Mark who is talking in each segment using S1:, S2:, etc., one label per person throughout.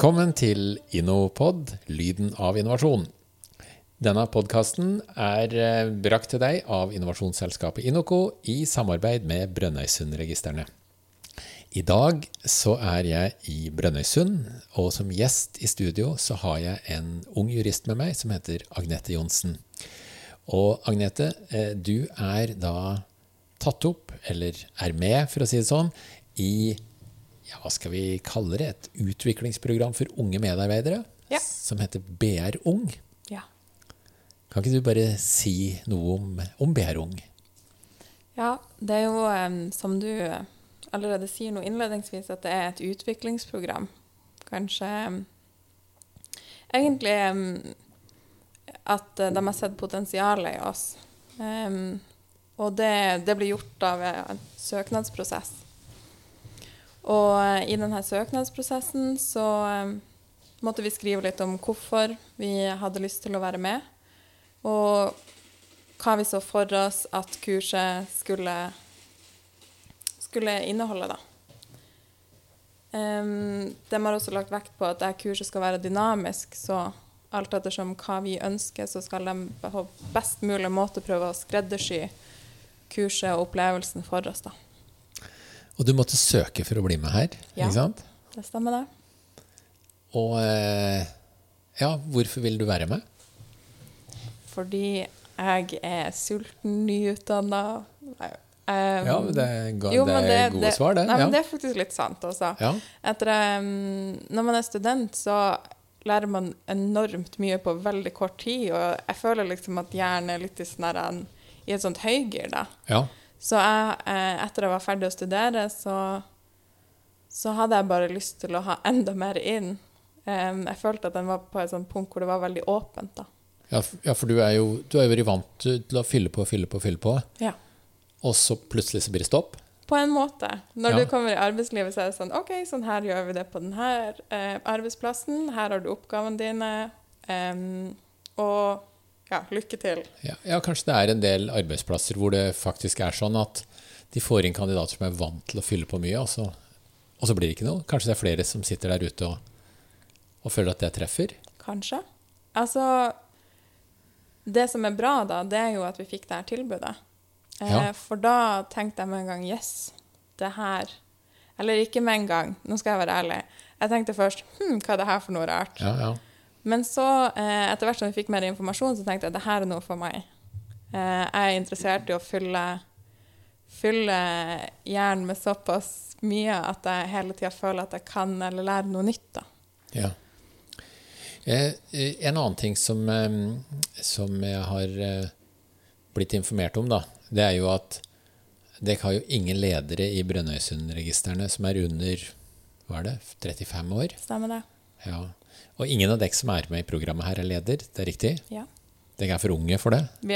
S1: Velkommen til InnoPod, lyden av innovasjon. Denne podkasten er eh, brakt til deg av innovasjonsselskapet Inoco i samarbeid med Brønnøysundregistrene. I dag så er jeg i Brønnøysund, og som gjest i studio så har jeg en ung jurist med meg som heter Agnete Johnsen. Og Agnete, eh, du er da tatt opp, eller er med, for å si det sånn, i ja, hva skal vi kalle det, et utviklingsprogram for unge medarbeidere
S2: Ja.
S1: som heter BR Ung.
S2: Ja.
S1: Kan ikke du bare si noe om, om BR Ung?
S2: ja, det er jo som du allerede sier nå innledningsvis, at det er et utviklingsprogram. Kanskje egentlig at de har sett potensialet i oss. Og det, det blir gjort av en søknadsprosess. Og eh, i denne søknadsprosessen så måtte vi skrive litt om hvorfor vi hadde lyst til å være med. Og hva vi så for oss at kurset skulle, skulle inneholde, da. Um, de har også lagt vekt på at det kurset skal være dynamisk, så alt ettersom hva vi ønsker, så skal de på best mulig måte prøve å skreddersy kurset og opplevelsen for oss, da.
S1: Og du måtte søke for å bli med her,
S2: Ja.
S1: ikke sant?
S2: Det stemmer, det.
S1: Og eh, ja, hvorfor vil du være med?
S2: Fordi jeg er sulten, nyutdanna. Um,
S1: Ja, men det er, ga,
S2: jo,
S1: det
S2: men
S1: er gode svar, det.
S2: Nei, men det er faktisk litt sant også.
S1: Ja.
S2: Etter, um, når man er student, så lærer man enormt mye på veldig kort tid, og jeg føler liksom at hjernen er litt i, sånn der, i et sånt høygir, da.
S1: ja.
S2: Så jeg, eh, etter jeg var ferdig å studere, så, så hadde jeg bare lyst til å ha enda mer inn. Jeg følte at den var på et sånt punkt hvor det var veldig åpent, da.
S1: Ja, for du er jo du er jo veldig vant til å fylle på, fylle på, fylle på,
S2: Ja.
S1: og så plutselig så blir det stopp.
S2: På en måte. Når
S1: Ja.
S2: du kommer i arbeidslivet, så er det sånn OK, sånn her gjør vi det på denne eh, arbeidsplassen. Her har du oppgavene dine. og ja, lykke til.
S1: Ja, ja, kanskje det er en del arbeidsplasser hvor det faktisk er sånn at de får inn kandidater som er vant til å fylle på mye, og så, og så blir det ikke noe. Kanskje det er flere som sitter der ute og, og føler at det treffer.
S2: Kanskje. Altså Det som er bra, da, det er jo at vi fikk det her tilbudet. Eh,
S1: Ja.
S2: For da tenkte jeg med en gang Yes, det her Eller ikke med en gang, nå skal jeg være ærlig. Jeg tenkte først Hm, hva er det her for noe rart?
S1: Ja, ja.
S2: Men så, eh, etter hvert som vi fikk mer informasjon, så tenkte jeg det her er noe for meg. Eh, jeg er interessert i å fylle, fylle hjernen med såpass mye at jeg hele tida føler at jeg kan eller lærer noe nytt. da.
S1: Ja. Eh, en annen ting som, som jeg har blitt informert om, da, det er jo at dere har jo ingen ledere i Brønnøysundregistrene som er under hva er det, 35 år.
S2: Stemmer det?
S1: Ja. Og ingen av dere som er med i programmet her, er leder. Det er riktig?
S2: Ja.
S1: Dere er for unge for det?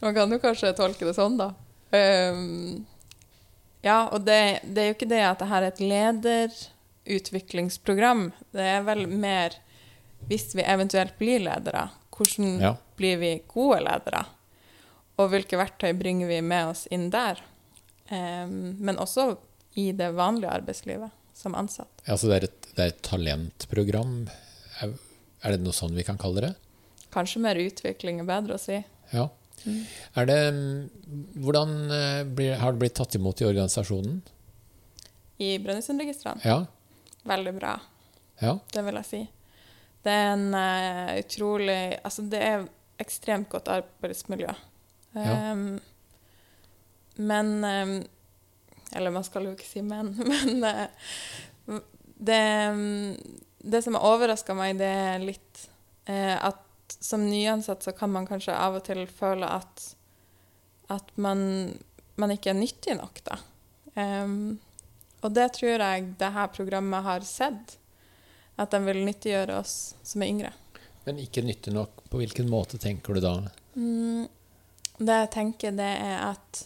S2: Man kan jo kanskje tolke det sånn, da. Um, ja, og det, det er jo ikke det at dette er et lederutviklingsprogram. Det er vel mer hvis vi eventuelt blir ledere, hvordan
S1: Ja.
S2: blir vi gode ledere? Og hvilke verktøy bringer vi med oss inn der? Um, men også i det vanlige arbeidslivet som ansatt.
S1: Altså det er et, det er et talentprogram. Er, er det noe sånn vi kan kalle det?
S2: Kanskje mer utvikling er bedre å si.
S1: Ja. Er det, mm, hvordan eh, blir, har det blitt tatt imot i organisasjonen?
S2: I Brønnøysundregistrene.
S1: Ja?
S2: Veldig bra.
S1: Ja?
S2: det vil jeg si. Det er en uh, utrolig Altså, det er ekstremt godt arbeidsmiljø.
S1: Ja.
S2: Um, men um, Eller man skal jo ikke si men, men eh, det, det som har overraska meg, det er litt eh, at som nyansatt så kan man kanskje av og til føle at at man, man ikke er nyttig nok, da. Um, og det tror jeg det her programmet har sett. At de vil nyttiggjøre oss som er yngre.
S1: Men ikke nyttig nok. På hvilken måte tenker du da?
S2: Mm, det jeg tenker, det er at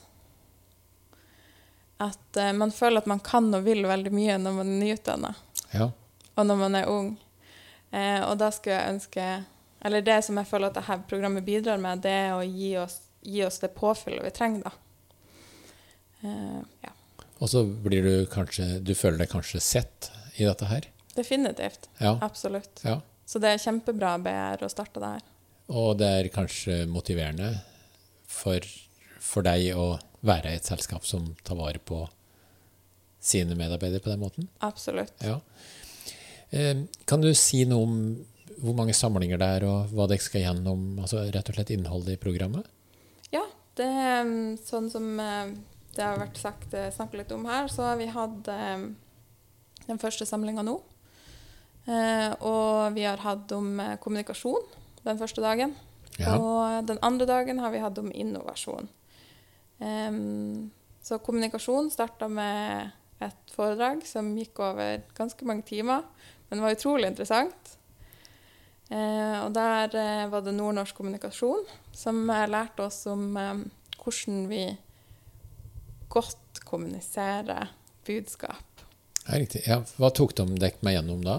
S2: at eh, man føler at man kan og vil veldig mye når man er nyutdanna,
S1: Ja.
S2: og når man er ung. Eh, og da skulle jeg ønske Eller det som jeg føler at dette programmet bidrar med, det er å gi oss, gi oss det påfyllet vi trenger, da. Eh, ja.
S1: Og så blir du kanskje Du føler deg kanskje sett i dette her.
S2: Definitivt.
S1: Ja.
S2: Absolutt.
S1: ja.
S2: Så det er kjempebra BR å starte det her.
S1: Og det er kanskje motiverende for, for deg å være et selskap som tar vare på sine medarbeidere på den måten.
S2: Absolutt.
S1: Ja. Eh, Kan du si noe om hvor mange samlinger det er, og hva dere skal gjennom? Altså rett og slett innholdet i programmet?
S2: Ja, det er sånn som eh, det har vært sagt, eh, snakket litt om her, så har vi hatt den første samlinga nå. Og vi har hatt om kommunikasjon den første dagen.
S1: Ja.
S2: Og den andre dagen har vi hatt om innovasjon. Em, så kommunikasjon starta med et foredrag som gikk over ganske mange timer, men var utrolig interessant. Uh, og der uh, var det nordnorsk kommunikasjon som uh, lærte oss om eh, hvordan vi godt kommuniserer budskap.
S1: Ja, riktig. Ja, hva tok de dere med gjennom da?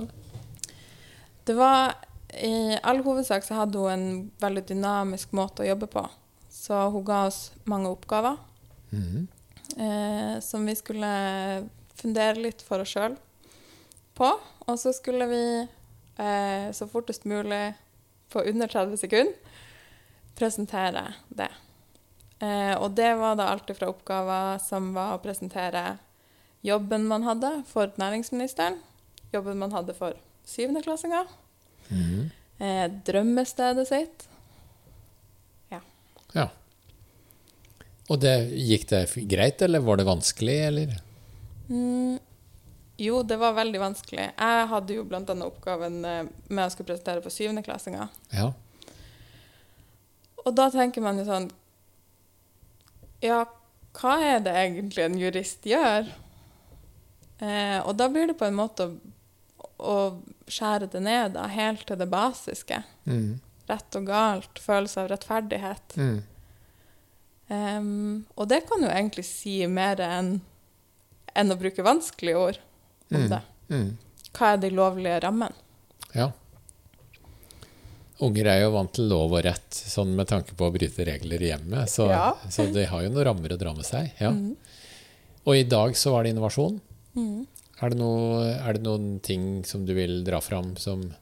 S2: Det var I all hovedsak så hadde hun en veldig dynamisk måte å jobbe på. Så hun ga oss mange oppgaver
S1: Mhm.
S2: eh, som vi skulle fundere litt for oss sjøl på. Og så skulle vi eh, så fortest mulig, på under 30 sekunder, presentere det. Eh, og det var da alt fra oppgaver som var å presentere jobben man hadde for næringsministeren, jobben man hadde for syvendeklassinger,
S1: Mhm.
S2: eh, drømmestedet sitt.
S1: Ja. Og det, gikk det greit, eller var det vanskelig, eller?
S2: Mm, jo, det var veldig vanskelig. Jeg hadde jo blant annet oppgaven eh, med å skulle presentere for syvendeklassinger.
S1: Ja.
S2: Og da tenker man jo sånn Ja, hva er det egentlig en jurist gjør? Eh, og da blir det på en måte å, å skjære det ned da, helt til det basiske.
S1: Mhm.
S2: Rett og galt, følelse av rettferdighet.
S1: Mm.
S2: Um, og det kan jo egentlig si mer enn enn å bruke vanskelige ord om
S1: Mm.
S2: det.
S1: Mhm.
S2: Hva er de lovlige rammene?
S1: Ja. Unger er jo vant til lov og rett, sånn med tanke på å bryte regler i hjemmet. Så,
S2: Ja.
S1: så de har jo noen rammer å dra med seg. Ja.
S2: Mm.
S1: Og i dag så var det innovasjon.
S2: Mhm.
S1: Er det, noe, er det noen ting som du vil dra fram som,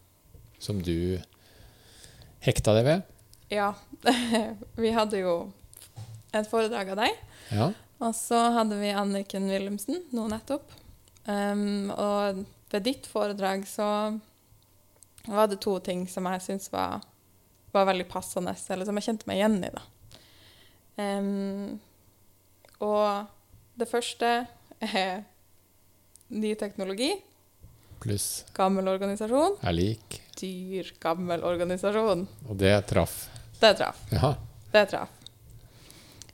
S1: som du hekta deg ved?
S2: Ja. vi hadde jo et foredrag av deg.
S1: Ja.
S2: Og så hadde vi Anniken Wilhelmsen nå nettopp. Um, og ved ditt foredrag så var det to ting som jeg syntes var, var veldig passende, eller som jeg kjente meg igjen i. da. Um, og det første er ny teknologi,
S1: Pluss
S2: gammel organisasjon,
S1: er lik.
S2: Dyr, gammel organisasjon.
S1: Og det traff.
S2: Det traff.
S1: Ja.
S2: Det traff.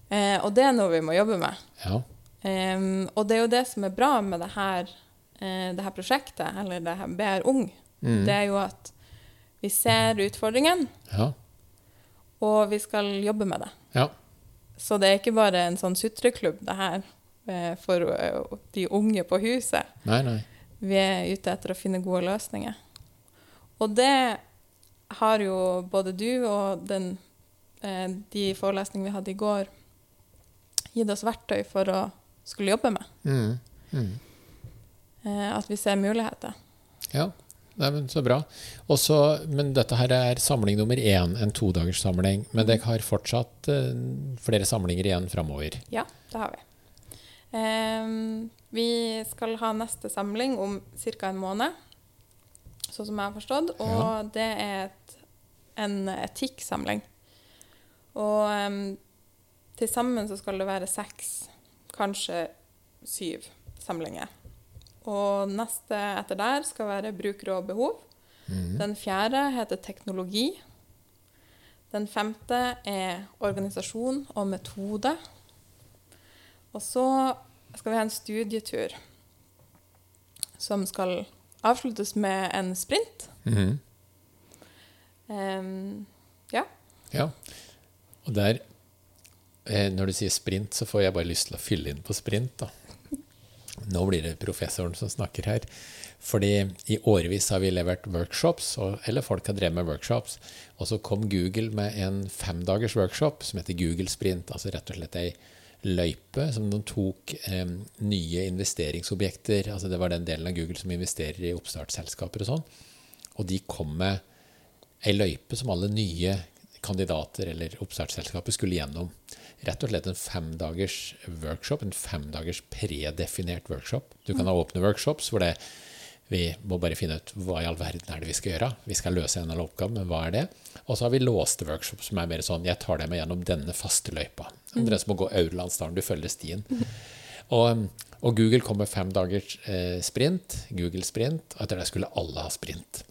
S2: Eh, og det er noe vi må jobbe med.
S1: ja.
S2: Eh, og det er jo det som er bra med det her, eh, det her prosjektet, eller det her BR Ung.
S1: mm.
S2: Det er jo at vi ser utfordringen,
S1: ja.
S2: og vi skal jobbe med det.
S1: Ja.
S2: Så det er ikke bare en sånn sutreklubb, det her, eh, for eh, de unge på huset.
S1: Nei, nei.
S2: Vi er ute etter å finne gode løsninger. Og det har jo både du og den, eh, de forelesningene vi hadde i går, gitt oss verktøy for å skulle jobbe med.
S1: Mm. Mm.
S2: Eh, at vi ser muligheter.
S1: Ja, Nei, men så bra. Også, men dette her er samling nummer én, en todagerssamling. Men dere har fortsatt eh, flere samlinger igjen framover.
S2: Ja, det har vi. Eh, vi skal ha neste samling om ca. en måned, sånn som jeg har forstått. Og
S1: Ja.
S2: det er et, en etikksamling. Og um, til sammen så skal det være seks, kanskje syv samlinger. Og neste etter der skal være brukere og behov.
S1: Mhm.
S2: Den fjerde heter teknologi. Den femte er organisasjon og metode. Og så skal vi ha en studietur som skal avsluttes med en sprint.
S1: Mm
S2: -hmm. um, ja.
S1: Ja. Og der, eh, når du sier sprint, så får jeg bare lyst til å fylle inn på sprint, da. Nå blir det professoren som snakker her. Fordi i årevis har vi levert workshops, eller folk har drevet med workshops. Og så kom Google med en femdagers workshop som heter Google Sprint. Altså rett og slett ei løype som de tok eh, nye investeringsobjekter. altså Det var den delen av Google som investerer i oppstartsselskaper og sånn. Og de kom med ei løype som alle nye kandidater eller oppstartsselskaper skulle gjennom. Rett og slett en femdagers workshop, en femdagers predefinert workshop. Du kan ha åpne workshops hvor det vi må bare finne ut hva i all verden er det vi skal gjøre. Vi skal løse en eller annen oppgave, men hva er det? Og så har vi låste workshops som er mer sånn jeg tar deg med gjennom denne faste løypa. Mm. Dere som må gå Aurlandsdalen, du følger stien. Og, og, Google kom med fem dagers eh, sprint, Google sprint, og etter det skulle alle ha sprint.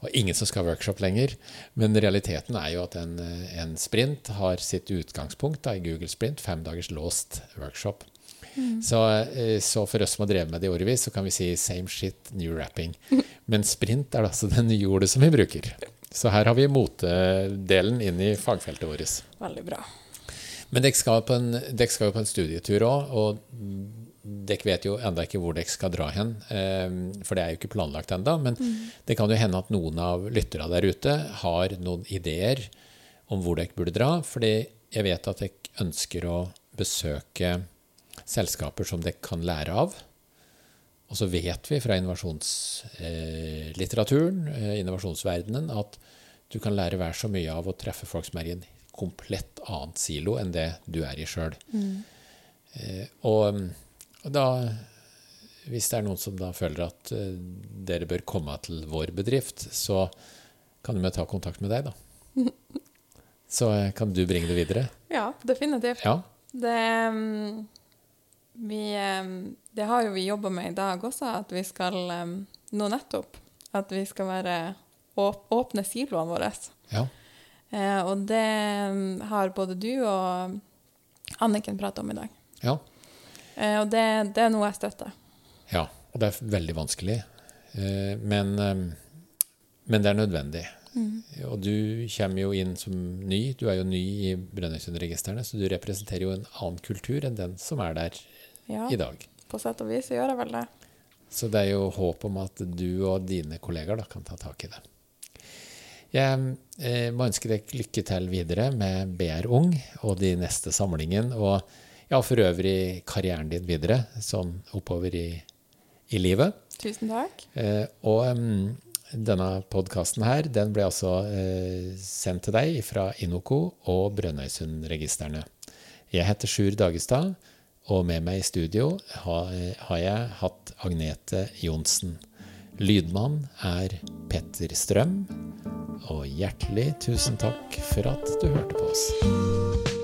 S1: Og ingen som skal ha workshop lenger. Men realiteten er jo at en, en sprint har sitt utgangspunkt da, i Google sprint, fem dagers låst workshop. Mm. Så, eh, så, for oss som har drevet med det i årevis, så kan vi si 'same shit, new wrapping'. Men sprint er altså det nye ordet som vi bruker. Så her har vi motedelen inn i fagfeltet vårt.
S2: Veldig bra.
S1: Men dere skal, skal jo på en studietur òg, og dere vet jo enda ikke hvor dere skal dra hen. Ehm, for det er jo ikke planlagt enda, Men mm. det kan jo hende at noen av lytterne der ute har noen ideer om hvor dere burde dra. fordi jeg vet at dere ønsker å besøke selskaper som det kan lære av. Og så vet vi fra innovasjonslitteraturen, eh, innovasjonsverdenen, at du kan lære hver så mye av å treffe folk som er i en komplett annet silo enn det du er i sjøl. Mm. Eh, og, og, da Hvis det er noen som da føler at uh, dere bør komme til vår bedrift, så kan de ta kontakt med deg, da. Så kan du bringe det videre?
S2: Ja, definitivt.
S1: Ja.
S2: Det um vi, det har jo vi jobba med i dag også, at vi skal nå nettopp At vi skal være åpne siloene våre.
S1: Ja.
S2: Eh, og det har både du og Anniken prata om i dag.
S1: Ja.
S2: Eh, og det, det, er noe jeg støtter.
S1: Ja, og det er veldig vanskelig. Eh, men, men, det er nødvendig. Mm. Og du kommer jo inn som ny. Du er jo ny i Brønnøysundregistrene, så du representerer jo en annen kultur enn den som er der
S2: ja,
S1: i dag.
S2: På sett og vis gjør jeg vel det.
S1: Så det er jo håp om at du og dine kollegaer da, kan ta tak i det. Jeg eh, må ønske deg lykke til videre med BR Ung og de neste samlingene. Og ja, for øvrig karrieren din videre, sånn oppover i, i livet.
S2: Tusen takk.
S1: Eh, og um, denne podkasten her, den ble altså eh, sendt til deg fra Inoco og Brønnøysundregistrene. Jeg heter Sjur Dagestad. Og med meg i studio har, jeg hatt Agnete Johnsen. Lydmann er Petter Strøm. Og hjertelig tusen takk for at du hørte på oss.